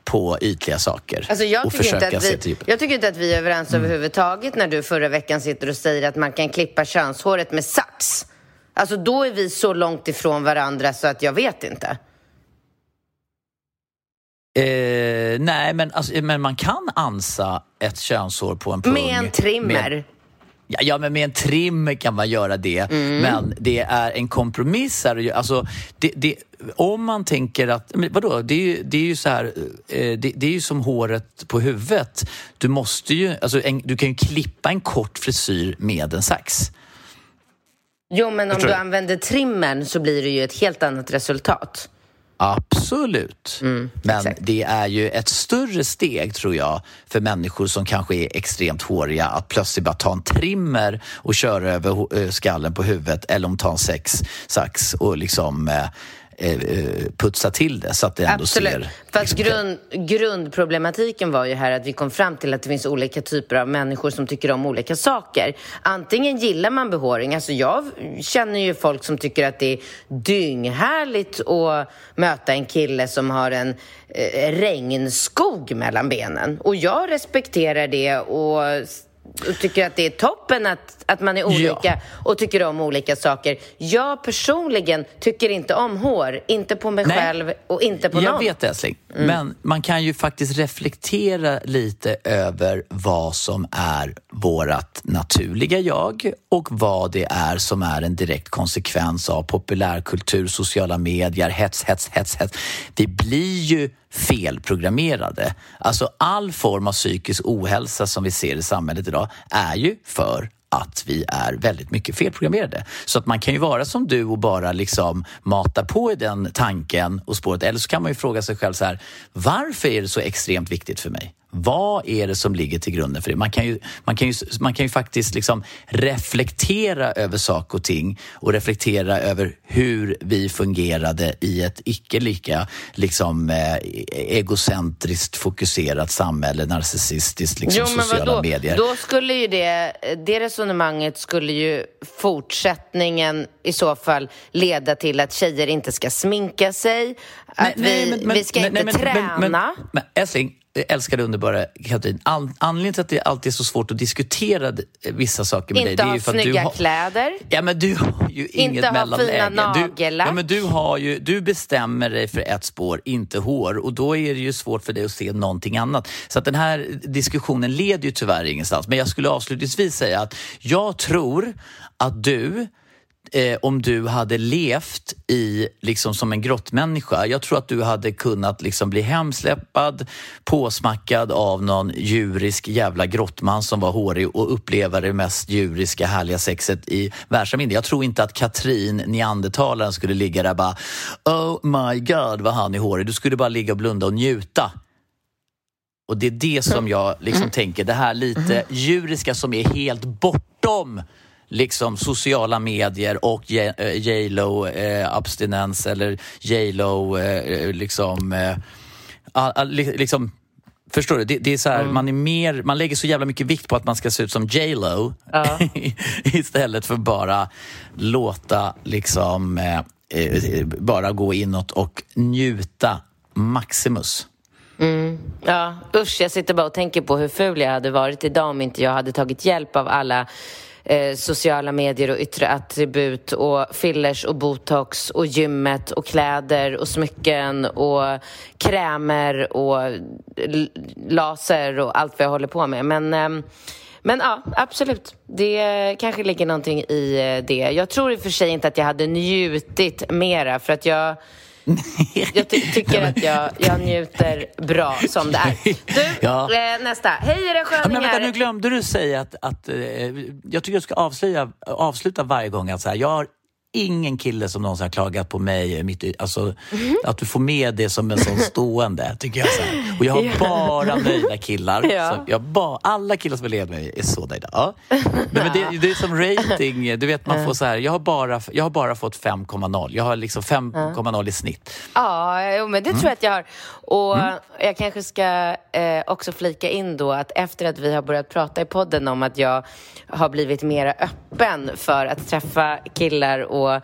på ytliga saker Alltså jag, och tycker inte försöka att vi, djupet. jag tycker inte att vi är överens överhuvudtaget när du förra veckan sitter och säger att man kan klippa könshåret med sax. Alltså då är vi så långt ifrån varandra så att jag vet inte. Eh, nej, men, alltså, men man kan ansa ett könshår på en pung. Med en trimmer. med- Ja, ja, men med en trim kan man göra det. Mm. Men det är en kompromiss. Här. Alltså, det, det, om man tänker att... Men vadå? Det är ju, det är ju så här... eh, Det, det är ju som håret på huvudet. Du måste ju... Alltså, en, du kan ju klippa en kort frisyr med en sax. Jo, men om du? använder trimmern så blir det ju ett helt annat resultat. Absolut. Mm, Men det är ju ett större steg, tror jag, för människor som kanske är extremt håriga att plötsligt bara ta en trimmer och köra över eh, skallen på huvudet eller om ta en sex, sax och liksom eh, putsa till det så att det ändå Absolut. ser... För att grund, grundproblematiken var ju här att vi kom fram till att det finns olika typer av människor som tycker om olika saker. Antingen gillar man behåring, alltså jag känner ju folk som tycker att det är dynghärligt att möta en kille som har en eh, regnskog mellan benen. Och jag respekterar det och tycker att det är toppen att, att man är olika och tycker om olika saker. Jag personligen tycker inte om hår, inte på mig Nej. själv och inte på Jag någon. vet det älskling, men man kan ju faktiskt reflektera lite över vad som är vårt naturliga jag och vad det är som är en direkt konsekvens av populärkultur, sociala medier, hets, hets, hets, hets. Vi blir ju felprogrammerade. Alltså all form av psykisk ohälsa som vi ser i samhället idag är ju för att vi är väldigt mycket felprogrammerade. Så att man kan ju vara som du och bara liksom mata på i den tanken och spåret. Eller så kan man ju fråga sig själv så här, varför är det så extremt viktigt för mig? Vad är det som ligger till grunden för det? Man kan ju, man kan ju, man kan ju faktiskt liksom reflektera över saker och ting och reflektera över hur vi fungerade i ett icke lika liksom, eh, egocentriskt fokuserat samhälle, narcissistiskt, liksom, Jo, men sociala vadå? medier. Då skulle ju det, det resonemanget skulle ju fortsättningen i så fall leda till att tjejer inte ska sminka sig, att vi, vi ska inte träna. Men, men, men älskling, älskade underbara Katrin, All, anledningen till att det alltid är så svårt att diskutera vissa saker med inte dig, är ha för snygga har... kläder. Ja, men du har ju inget ha mellanläge. fina Du, nagellack. ja, men du, har ju, du bestämmer dig för ett spår, inte hår. Och då är det ju svårt för dig att se någonting annat. Så att den här diskussionen leder ju tyvärr ingenstans. Men jag skulle avslutningsvis säga att jag tror att du eh, om du hade levt i, liksom som en grottmänniska. Jag tror att du hade kunnat liksom bli hemsläppad, påsmackad av någon djurisk jävla grottman som var hårig och uppleva det mest djuriska härliga sexet i världssamhället. Jag tror inte att Katrin, neandertalaren, skulle ligga där och bara Oh my god vad han är hårig. Du skulle bara ligga och blunda och njuta. Och det är det som jag liksom tänker, det här lite djuriska som är helt bortom liksom sociala medier och J- eh, J.Lo eh, abstinens eller J.Lo eh, liksom, eh, liksom Förstår du? Det, det är så här, man, är mer, man lägger så jävla mycket vikt på att man ska se ut som J.Lo istället för bara låta liksom eh, eh, bara gå inåt och njuta maximus. Ja, usch, jag sitter bara och tänker på hur ful jag hade varit idag om inte jag hade tagit hjälp av alla eh, sociala medier och yttre attribut och fillers och botox och gymmet och kläder och smycken och krämer och laser och allt vad jag håller på med. Men, ehm, men ja, absolut. Det kanske ligger någonting i eh, det. Jag tror i och för sig inte att jag hade njutit mera för att jag jag ty- tycker att jag, jag njuter bra som det är. Du, Ja. eh, nästa. Hej era Ja, men sköningar! vänta, nu glömde du säga att, att eh, jag tycker jag ska avslöja, avsluta varje gång att så här, jag har ingen kille som någonsin har klagat på mig. Mitt, alltså, Mhm. Att du får med det som en sån stående, tycker jag. Så här. Och jag har bara nöjda killar. Ja. Så jag ba, alla killar som är med mig är så nöjda. Ja. Nej, men det, det är som rating, du vet man får så här, jag har bara, jag har bara fått 5,0. Jag har liksom 5,0 i snitt. Ja, jo, men det Mm. tror jag att jag har. Och jag kanske ska eh, också flika in då att efter att vi har börjat prata i podden om att jag har blivit mer öppen för att träffa killar och eh,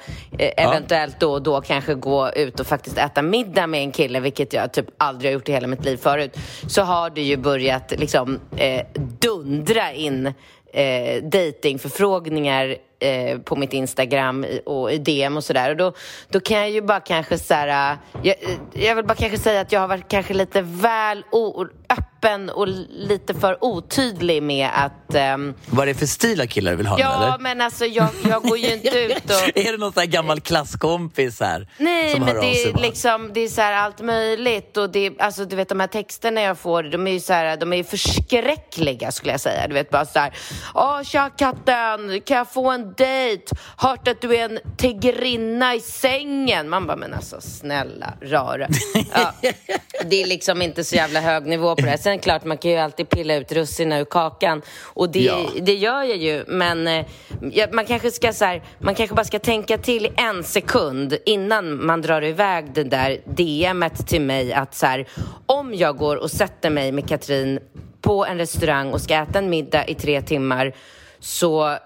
eventuellt då och då kanske gå ut och faktiskt äta middag med en kille, vilket jag typ aldrig har gjort i hela mitt liv förut, så har det ju börjat liksom eh, dundra in eh, datingförfrågningar eh, på mitt Instagram och i DM och sådär. Och då, då kan jag ju bara kanske så här, äh, jag, jag vill bara kanske säga att jag har varit kanske lite väl o- öppen och lite för otydlig med att ehm, Vad är det för stil av killar du vill ha Ja, eller? men alltså jag, jag går ju inte ut och... Är det någon sån här gammal klasskompis här? Nej, som men hör av det sig är liksom, det är så här allt möjligt och det, alltså du vet de här texterna jag får, de är ju så här, de är förskräckliga skulle jag säga. Du vet bara så här, åh tja katten, kan jag få en dejt? Hört att du är en tigrinna i sängen. Man bara, men alltså snälla rara. Ja, det är liksom inte så jävla hög nivå på det här. Sen klart, man kan ju alltid pilla ut russinen ur kakan och det, Ja. det gör jag ju, men eh, ja, man kanske ska så här, man kanske bara ska tänka till en sekund innan man drar iväg det där DMet till mig att så här, om jag går och sätter mig med Katrin på en restaurang och ska äta en middag i tre timmar så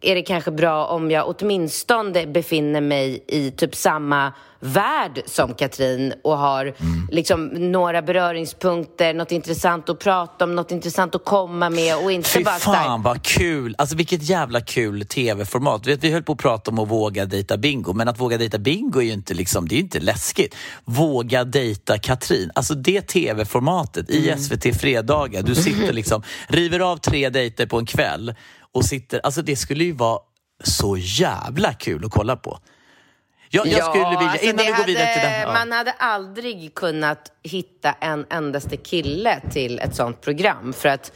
är det kanske bra om jag åtminstone befinner mig i typ samma värld som Katrin och har liksom några beröringspunkter, något intressant att prata om, något intressant att komma med och inte Fy bara här- fan vad kul! Alltså vilket jävla kul tv-format. Vet, Vi höll på att prata om att våga dejta bingo, men att våga dejta bingo är ju inte, liksom, det är inte läskigt. Våga dejta Katrin. Alltså det tv-formatet i Mm. SVT Fredagar. Du sitter liksom, river av tre dejter på en kväll och sitter, alltså det skulle ju vara så jävla kul att kolla på. Jag, jag skulle vilja, alltså innan det vi går vidare till den. Ja. Man hade aldrig kunnat hitta en endaste kille till ett sånt program för att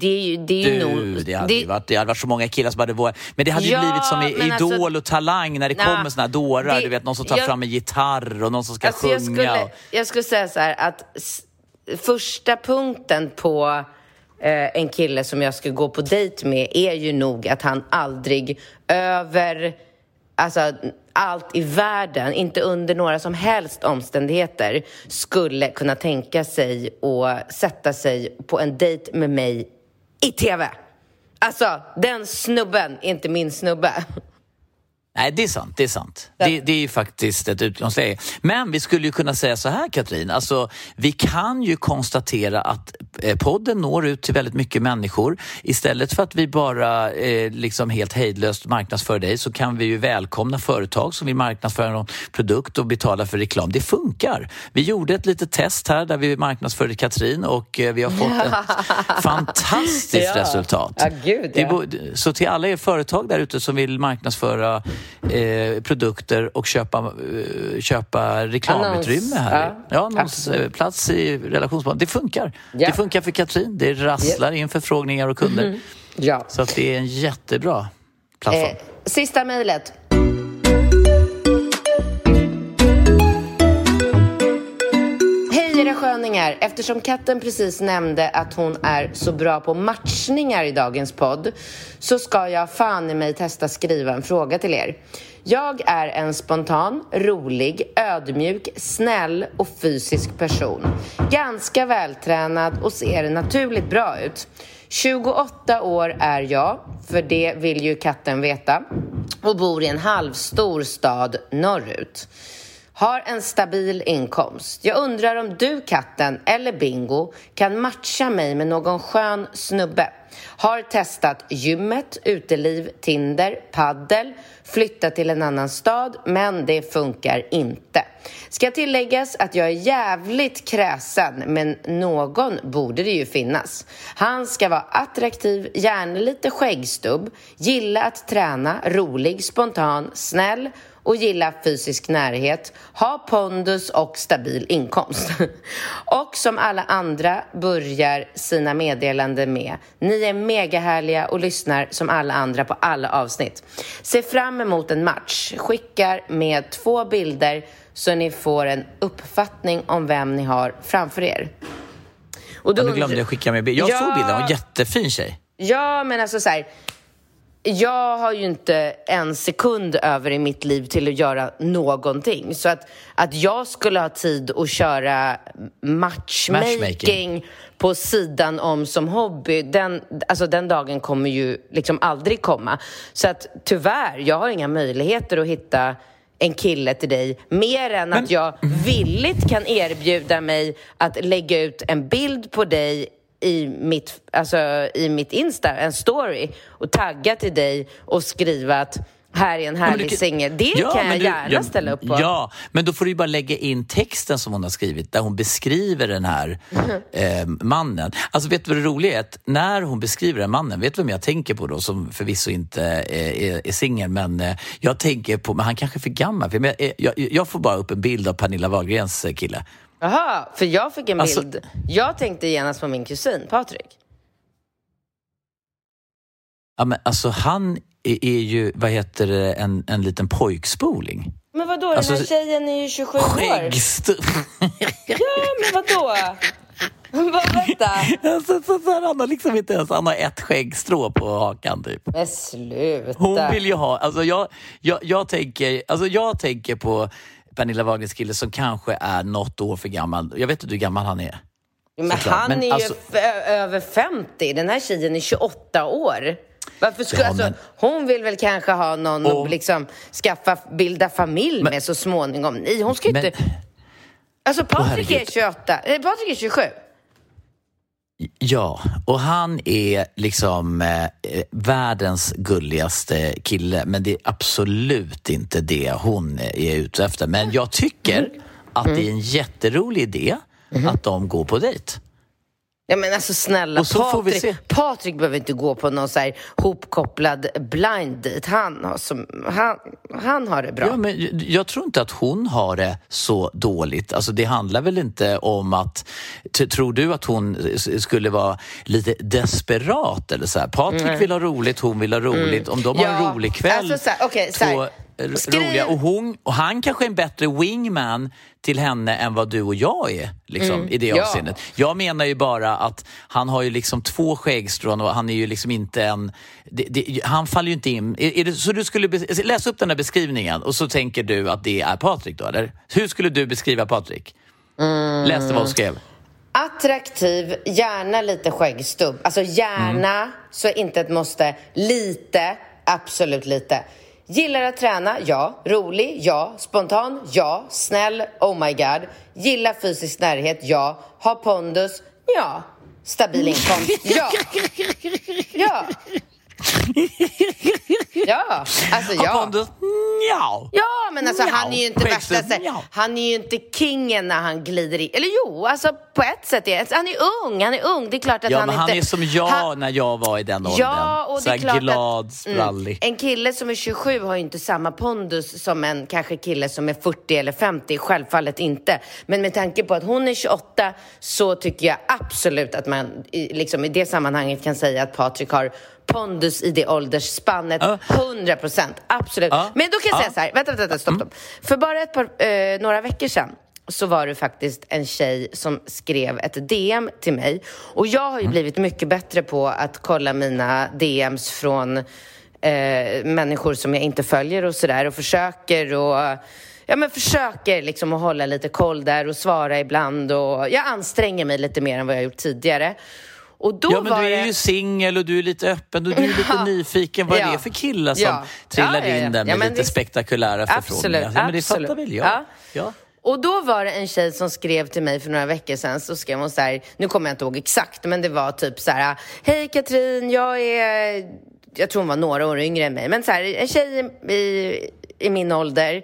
det är ju, det är ju Du, nog... det hade, ju varit, det hade varit så många killar som hade vågat. Men det hade ju Ja, blivit som i men Idol alltså- och Talang när det Nja, kommer såna här dårar. det- du vet, någon som tar jag- fram en gitarr och någon som ska Alltså jag, sjunga. skulle, och- jag skulle säga så här att första punkten på eh, en kille som jag ska gå på dejt med är ju nog att han aldrig över alltså, allt i världen, inte under några som helst omständigheter skulle kunna tänka sig att sätta sig på en dejt med mig i TV. Alltså, den snubben är inte min snubbe. Nej, det är sant. Det är sant. Det, det är ju faktiskt ett utgångsläge. Men vi skulle ju kunna säga så här, Katrin. Alltså, vi kan ju konstatera att eh, podden når ut till väldigt mycket människor. Istället för att vi bara eh, liksom helt hejdlöst marknadsför dig så kan vi ju välkomna företag som vill marknadsföra någon produkt och betala för reklam. Det funkar. Vi gjorde ett litet test här där vi marknadsförde Katrin och eh, vi har fått ett fantastiskt Ja. resultat. Ja, gud, ja. så till alla er företag där ute som vill marknadsföra eh, produkter och köpa, eh, köpa reklamutrymme Annons. här. Ja, Ja, annonsplats i relationsband. Det funkar. Ja. Det funkar för Katrin. Det rasslar in förfrågningar och kunder. Ja. Så att det är en jättebra plattform. Eh, sista mejlet. Hej. Eftersom katten precis nämnde att hon är så bra på matchningar i dagens podd så ska jag fan i mig testa skriva en fråga till er. Jag är en spontan, rolig, ödmjuk, snäll och fysisk person. Ganska vältränad och ser naturligt bra ut. 28 år är jag, för det vill ju katten veta, och bor i en halvstor stad norrut. Har en stabil inkomst. Jag undrar om du, katten, eller Bingo kan matcha mig med någon skön snubbe. Har testat gymmet, uteliv, Tinder, paddel, flyttat till en annan stad, men det funkar inte. Ska tilläggas att jag är jävligt kräsen, men någon borde det ju finnas. Han ska vara attraktiv, gärna lite skäggstubb, gilla att träna, rolig, spontan, snäll och gilla fysisk närhet, ha pondus och stabil inkomst. och som alla andra börjar sina meddelanden med Ni är megahärliga och lyssnar som alla andra på alla avsnitt. Se fram emot en match. Skickar med två bilder så ni får en uppfattning om vem ni har framför er. Och då ja, nu glömde jag skicka med bild. Jag ja, såg bilden, hon var en jättefin tjej. Ja, men alltså så här, jag har ju inte en sekund över i mitt liv till att göra någonting. Så att, att jag skulle ha tid att köra matchmaking, matchmaking. på sidan om som hobby, den, alltså den dagen kommer ju liksom aldrig komma. Så att tyvärr, jag har inga möjligheter att hitta en kille till dig mer än Men... att jag villigt kan erbjuda mig att lägga ut en bild på dig i mitt, alltså, i mitt Insta, en story och tagga till dig och skriva att här är en härlig ja, singel. Det ja, kan jag du, gärna ja, ställa upp på. Ja, men då får du bara lägga in texten som hon har skrivit där hon beskriver den här eh, mannen. Alltså vet du vad det roliga är? Att när hon beskriver den mannen, vet du vem jag tänker på då som förvisso inte eh, är, är singel men eh, jag tänker på, men han kanske är för gammal. För jag, jag, jag får bara upp en bild av Pernilla Wahlgrens eh, kille. Jaha, för jag fick en alltså, bild. Jag tänkte genast på min kusin Patrik. Ja, men alltså han är, är ju, vad heter det, en, en liten pojkspoling. Men vadå, alltså, den här tjejen är ju 27 skäggst... år. ja, men vadå? Vad, vänta. Alltså, så, så, han har liksom inte ens han har ett skäggstrå på hakan typ. Men sluta. Hon vill ju ha, alltså jag, jag, jag, tänker, alltså jag tänker på Pernilla Wahlgrens kille som kanske är något år för gammal. Jag vet inte hur gammal han är. Men han men är alltså... ju över 50. Den här tjejen är 28 år. Varför skulle, ja, alltså, men... Hon vill väl kanske ha någon och... liksom skaffa, bilda familj men... med så småningom. Nej, hon ska ju men... inte... Alltså Patrik är 28, eh, Patrik är 27. Ja, och han är liksom eh, eh, världens gulligaste kille, men det är absolut inte det hon är ute efter. Men jag tycker mm. att det är en jätterolig idé mm. att de går på dejt. Ja men alltså snälla Patrik, Patrik behöver inte gå på någon så här hopkopplad blind date. Han har, som, han, han har det bra. Ja, men jag tror inte att hon har det så dåligt. Alltså det handlar väl inte om att... Tror du att hon skulle vara lite desperat eller så här? Patrik mm. vill ha roligt, hon vill ha roligt. Mm. Om de har ja, en rolig kväll, alltså, så här, okay, så här, Skriv... roliga. Och, hon, och han kanske är en bättre wingman till henne än vad du och jag är liksom, mm. i det ja. avseendet. Jag menar ju bara att han har ju liksom två skäggstrån och han är ju liksom inte en... Det, det, han faller ju inte in... Är, är det, så du skulle läsa upp den här beskrivningen och så tänker du att det är Patrik då, eller? Hur skulle du beskriva Patrik? Mm. Läste vad hon skrev. Attraktiv, gärna lite skäggstubb. Alltså gärna, mm. så inte ett måste. Lite, absolut lite. Gillar att träna? Ja. Rolig? Ja. Spontan? Ja. Snäll? Oh my god. Gillar fysisk närhet? Ja. Har pondus? Ja. Stabil inkomst? Ja. Ja. Ja, alltså ja. Pondus? Ja. Ja, men alltså han är ju inte värsta, han är ju inte kingen när han glider i. Eller jo, alltså på ett sätt är han är ung, han är ung. Det är klart att ja, han men inte... han är som jag han... när jag var i den åldern. Ja, och det är klart glad, att, sprallig. Mm, en kille som är 27 har ju inte samma pondus som en kanske kille som är 40 eller 50. Självfallet inte. Men med tanke på att hon är 28 så tycker jag absolut att man liksom, i det sammanhanget kan säga att Patrik har pondus i det åldersspannet. Uh. procent, absolut. Uh. Men då kan jag säga så här, vänta, vänta, stopp, stopp. Mm. För bara ett par, eh, några veckor sedan så var det faktiskt en tjej som skrev ett DM till mig. Och jag har ju blivit mycket bättre på att kolla mina DMs från eh, människor som jag inte följer och sådär och försöker och Ja, men försöker liksom att hålla lite koll där och svara ibland och jag anstränger mig lite mer än vad jag gjort tidigare. Och då ja, men var du är det... ju singel och du är lite öppen och du är lite Ja. nyfiken. Vad är Ja. det för killar som Ja. trillar in där med lite det- spektakulära Absolut, förfrågningar? Ja, men det absolut. fattar väl jag. Ja. Ja. Och då var det en tjej som skrev till mig för några veckor sedan, så skrev hon så här, nu kommer jag inte ihåg exakt, men det var typ så här, hej Katrin, jag är, jag tror hon var några år yngre än mig, men så här, en tjej i, i min ålder.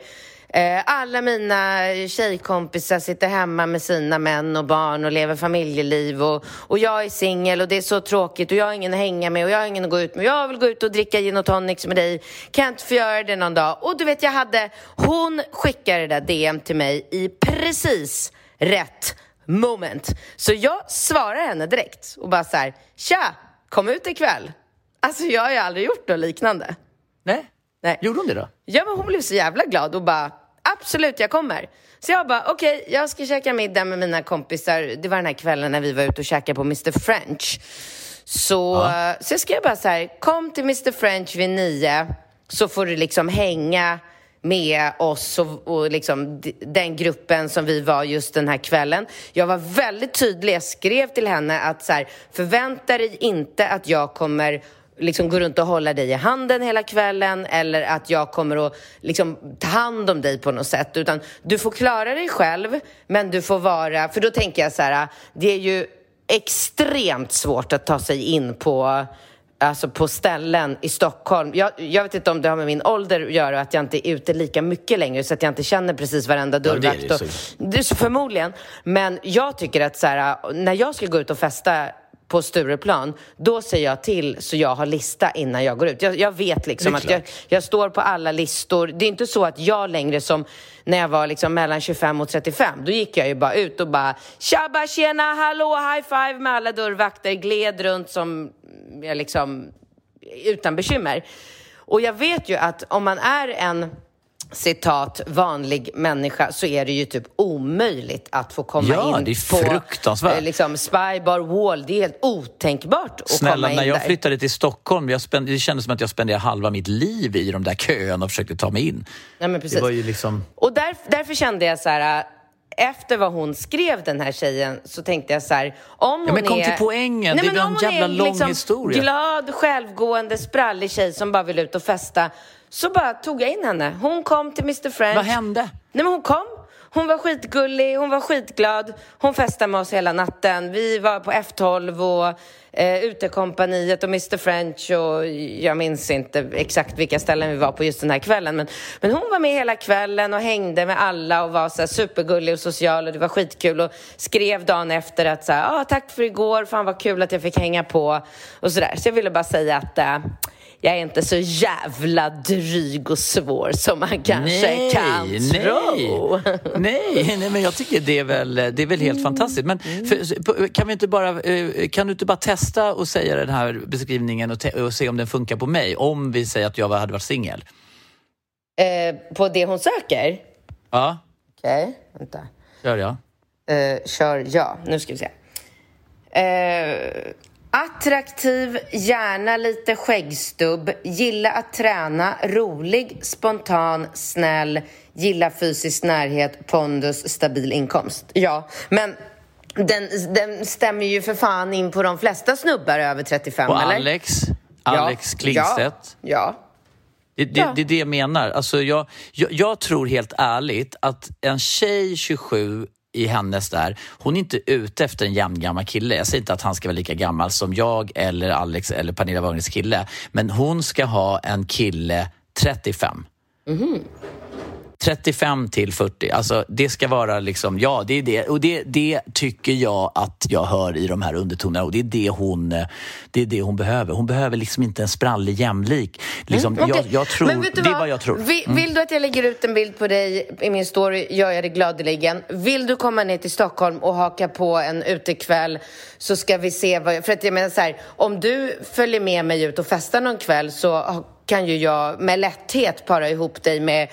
Eh, Alla mina tjejkompisar sitter hemma med sina män och barn och lever familjeliv och, och jag är singel och det är så tråkigt och jag har ingen att hänga med och jag har ingen att gå ut med. Jag vill gå ut och dricka gin och tonics med dig. Kan jag inte få göra det någon dag? Och du vet, jag hade... Hon skickade det där DM till mig i precis rätt moment. Så jag svarar henne direkt och bara så här, tja, kom ut ikväll. Alltså jag har ju aldrig gjort något liknande. Nej. Nej. Gjorde hon det då? Ja, men hon blev så jävla glad och bara absolut, jag kommer. Så jag bara okej, jag ska käka middag med mina kompisar. Det var den här kvällen när vi var ute och käkade på Mr French. Så, eh, så jag skrev bara så här, kom till Mr French vid nio så får du liksom hänga med oss och, och liksom den gruppen som vi var just den här kvällen. Jag var väldigt tydlig, jag skrev till henne att så här, förvänta dig inte att jag kommer liksom gå runt och hålla dig i handen hela kvällen eller att jag kommer att liksom ta hand om dig på något sätt. Utan du får klara dig själv, men du får vara... För då tänker jag så här, det är ju extremt svårt att ta sig in på Alltså på ställen i Stockholm. Jag, jag vet inte om det har med min ålder att göra, att jag inte är ute lika mycket längre så att jag inte känner precis varenda det är dörrvakt. det och- så. det är så förmodligen. Men jag tycker att så här, när jag ska gå ut och festa på Stureplan, då säger jag till så jag har lista innan jag går ut. Jag, jag vet liksom att jag, jag står på alla listor. Det är inte så att jag längre som när jag var liksom mellan 25 och 35, då gick jag ju bara ut och bara tjabba, tjena, hallå, high five med alla dörrvakter, gled runt som jag liksom utan bekymmer. Och jag vet ju att om man är en citat vanlig människa så är det ju typ omöjligt att få komma Ja, in det är på fruktansvärt. eh, liksom Spybar Wall. Det är helt otänkbart att Snälla, komma in när jag där. flyttade till Stockholm, jag spend, det kändes som att jag spenderade halva mitt liv i de där köerna och försökte ta mig in. Nej, men precis. Det var ju liksom... Och där, därför kände jag så här, äh, efter vad hon skrev den här tjejen så tänkte jag så här, om hon Ja, men kom är... till poängen. Det men var om en hon jävla är lång liksom historia. glad, självgående, sprallig tjej som bara vill ut och festa, så bara tog jag in henne. Hon kom till Mr French. Vad hände? Nej, men hon kom. Hon var skitgullig, hon var skitglad. Hon festade med oss hela natten. Vi var på F12 och eh, Utekompaniet och Mr French och jag minns inte exakt vilka ställen vi var på just den här kvällen. Men, men hon var med hela kvällen och hängde med alla och var så här supergullig och social och det var skitkul och skrev dagen efter att så här, ah, tack för igår, fan vad kul att jag fick hänga på och sådär. Så jag ville bara säga att eh, jag är inte så jävla dryg och svår som man kanske kan tro. nej, nej, men jag tycker det är väl, det är väl Mm. helt fantastiskt. Men för, kan, vi inte bara, eh, kan du inte bara testa och säga den här beskrivningen och, och se om den funkar på mig? Om vi säger att jag hade varit singel. Eh, på det hon söker? Ja, Okej, vänta. gör jag. Eh, kör ja. Nu ska vi se. Eh, attraktiv, gärna lite skäggstubb, gilla att träna, rolig, spontan, snäll, gilla fysisk närhet, pondus, stabil inkomst. Ja, men den, den stämmer ju för fan in på de flesta snubbar över 35, Och eller? Alex, Alex ja. Klingstedt. Ja. ja. Det, det, Ja. det är det jag menar. Alltså jag, jag, jag tror helt ärligt att en tjej 27 i hennes där, hon är inte ute efter en jämngammal kille. Jag säger inte att han ska vara lika gammal som jag eller Alex eller Pernilla Wagners kille. Men hon ska ha en kille 35. 35 till 40. Alltså det ska vara liksom, ja det är det. Och det, det tycker jag att jag hör i de här undertonerna och det är det hon, eh, det är det hon behöver. Hon behöver liksom inte en sprallig jämlik. Liksom, Mm, jag, okej. jag tror, Men vet du det är vad jag tror. Vill, Mm. vill du att jag lägger ut en bild på dig i min story gör jag det gladeligen. Vill du komma ner till Stockholm och haka på en utekväll så ska vi se vad jag... För att jag menar så här, om du följer med mig ut och festar någon kväll så kan ju jag med lätthet para ihop dig med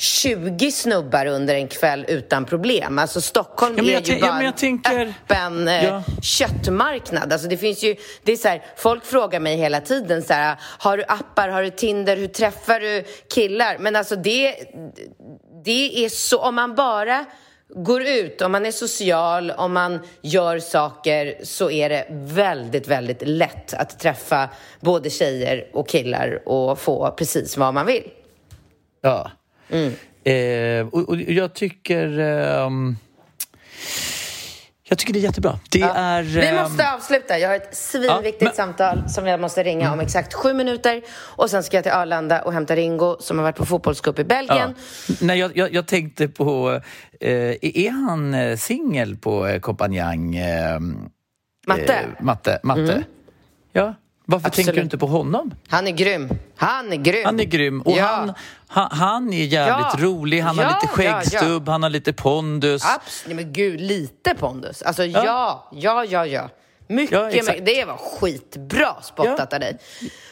20 snubbar under en kväll utan problem. Alltså Stockholm Ja, men är ju bara ja, men jag tänker- en öppen eh, Ja. köttmarknad. Alltså det finns ju, det är så här, folk frågar mig hela tiden så här, har du appar, har du Tinder, hur träffar du killar? Men alltså det, det är så, om man bara går ut, om man är social, om man gör saker så är det väldigt, väldigt lätt att träffa både tjejer och killar och få precis vad man vill. Ja. Eh, och, och jag tycker... ehm, jag tycker det är jättebra. Det är... Vi ehm, måste avsluta. Jag har ett svinviktigt Ja, men- samtal som jag måste ringa om exakt sju minuter. Och sen ska jag till Arlanda och hämta Ringo som har varit på fotbollscup i Belgien. Ja. Nej, jag, jag, jag tänkte på... Eh, är han eh, singel på eh, kompanjang? Eh, Matte? Eh, matte. matte. Mm. Ja. Varför Absolut. tänker du inte på honom? Han är grym. Han är grym. Han är grym. Och Ja. han, han, han är jävligt Ja. rolig. Han har Ja, lite ja, ja. skäggstubb, han har lite pondus. Abs- Nej, men gud, lite pondus. Alltså ja, ja, ja, ja. Mycket, mycket. Det var skitbra spottat av dig.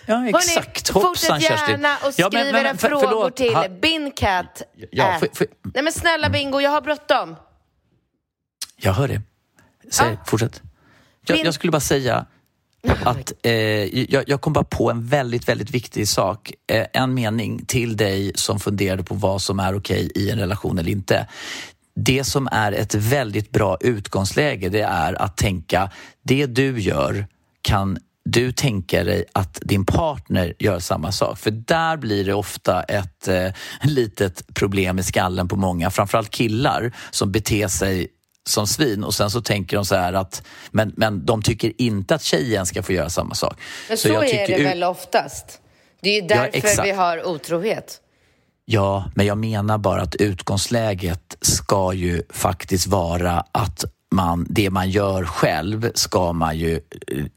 Ja, exakt. Hörrni, Hoppsan, fortsätt gärna och skriv men- men- era för- frågor förlåt. till Ha- bincat. Ja, får- får- Nej men snälla Bingo, jag har bråttom. Jag hör det. Säg, fortsätt. Jag, jag skulle bara säga att eh, jag, jag kom bara på en väldigt, väldigt viktig sak. Eh, en mening till dig som funderade på vad som är okej i en relation eller inte. Det som är ett väldigt bra utgångsläge det är att tänka det du gör kan du tänka dig att din partner gör samma sak? För där blir det ofta ett eh, litet problem i skallen på många, framförallt killar som beter sig som svin och sen så tänker de så här att men, men de tycker inte att tjejen ska få göra samma sak. Men så, jag är tycker det väl oftast? Det är ju därför exakt. vi har otrohet. Ja, men jag menar bara att utgångsläget ska ju faktiskt vara att man, det man gör själv ska man ju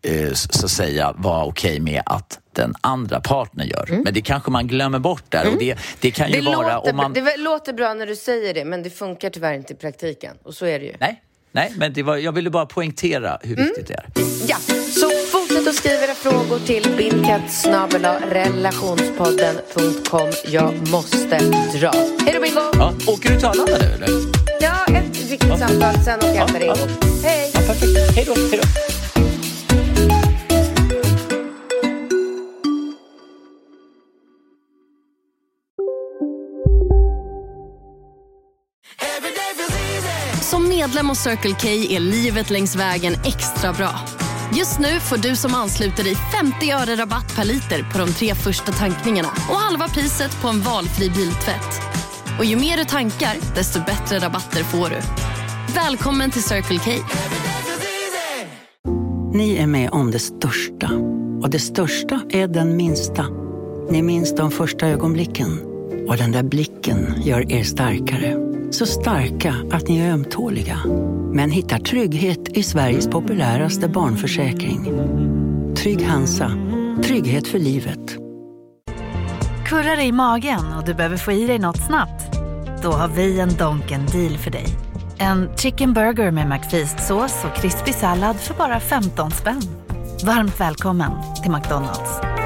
eh, så att säga vara okej med att den andra partnern gör. Men det kanske man glömmer bort där och det, det kan ju Mm. Det, vara låter, om man... det låter bra när du säger det, men det funkar tyvärr inte i praktiken. Och så är det ju. Nej, nej, men var, jag ville bara poängtera hur Mm. viktigt det är. Ja, så skriva era frågor till bindkatt relationspodden.com. Jag måste dra. Hej då Bingo! Ja, åker du till Arlanda nu eller? Ja, ett viktigt samtal, sen åker jag till Ringo. Hej! Ja, perfekt. Hej då, hej då. Som medlem hos Circle K är livet längs vägen extra bra. Just nu får du som ansluter dig 50 öre rabatt per liter på de tre första tankningarna och halva priset på en valfri biltvätt. Och ju mer du tankar, desto bättre rabatter får du. Välkommen till Circle K. Ni är med om det största. Och det största är den minsta. Ni minns de första ögonblicken. Och den där blicken gör er starkare. Så starka att ni är ömtåliga. Men hittar trygghet i Sveriges populäraste barnförsäkring. Trygg Hansa. Trygghet för livet. Kurrar det i magen och du behöver få i dig något snabbt? Då har vi en Donken deal för dig. En chicken burger med McFeast-sås och krispig sallad för bara 15 spänn. Varmt välkommen till McDonalds.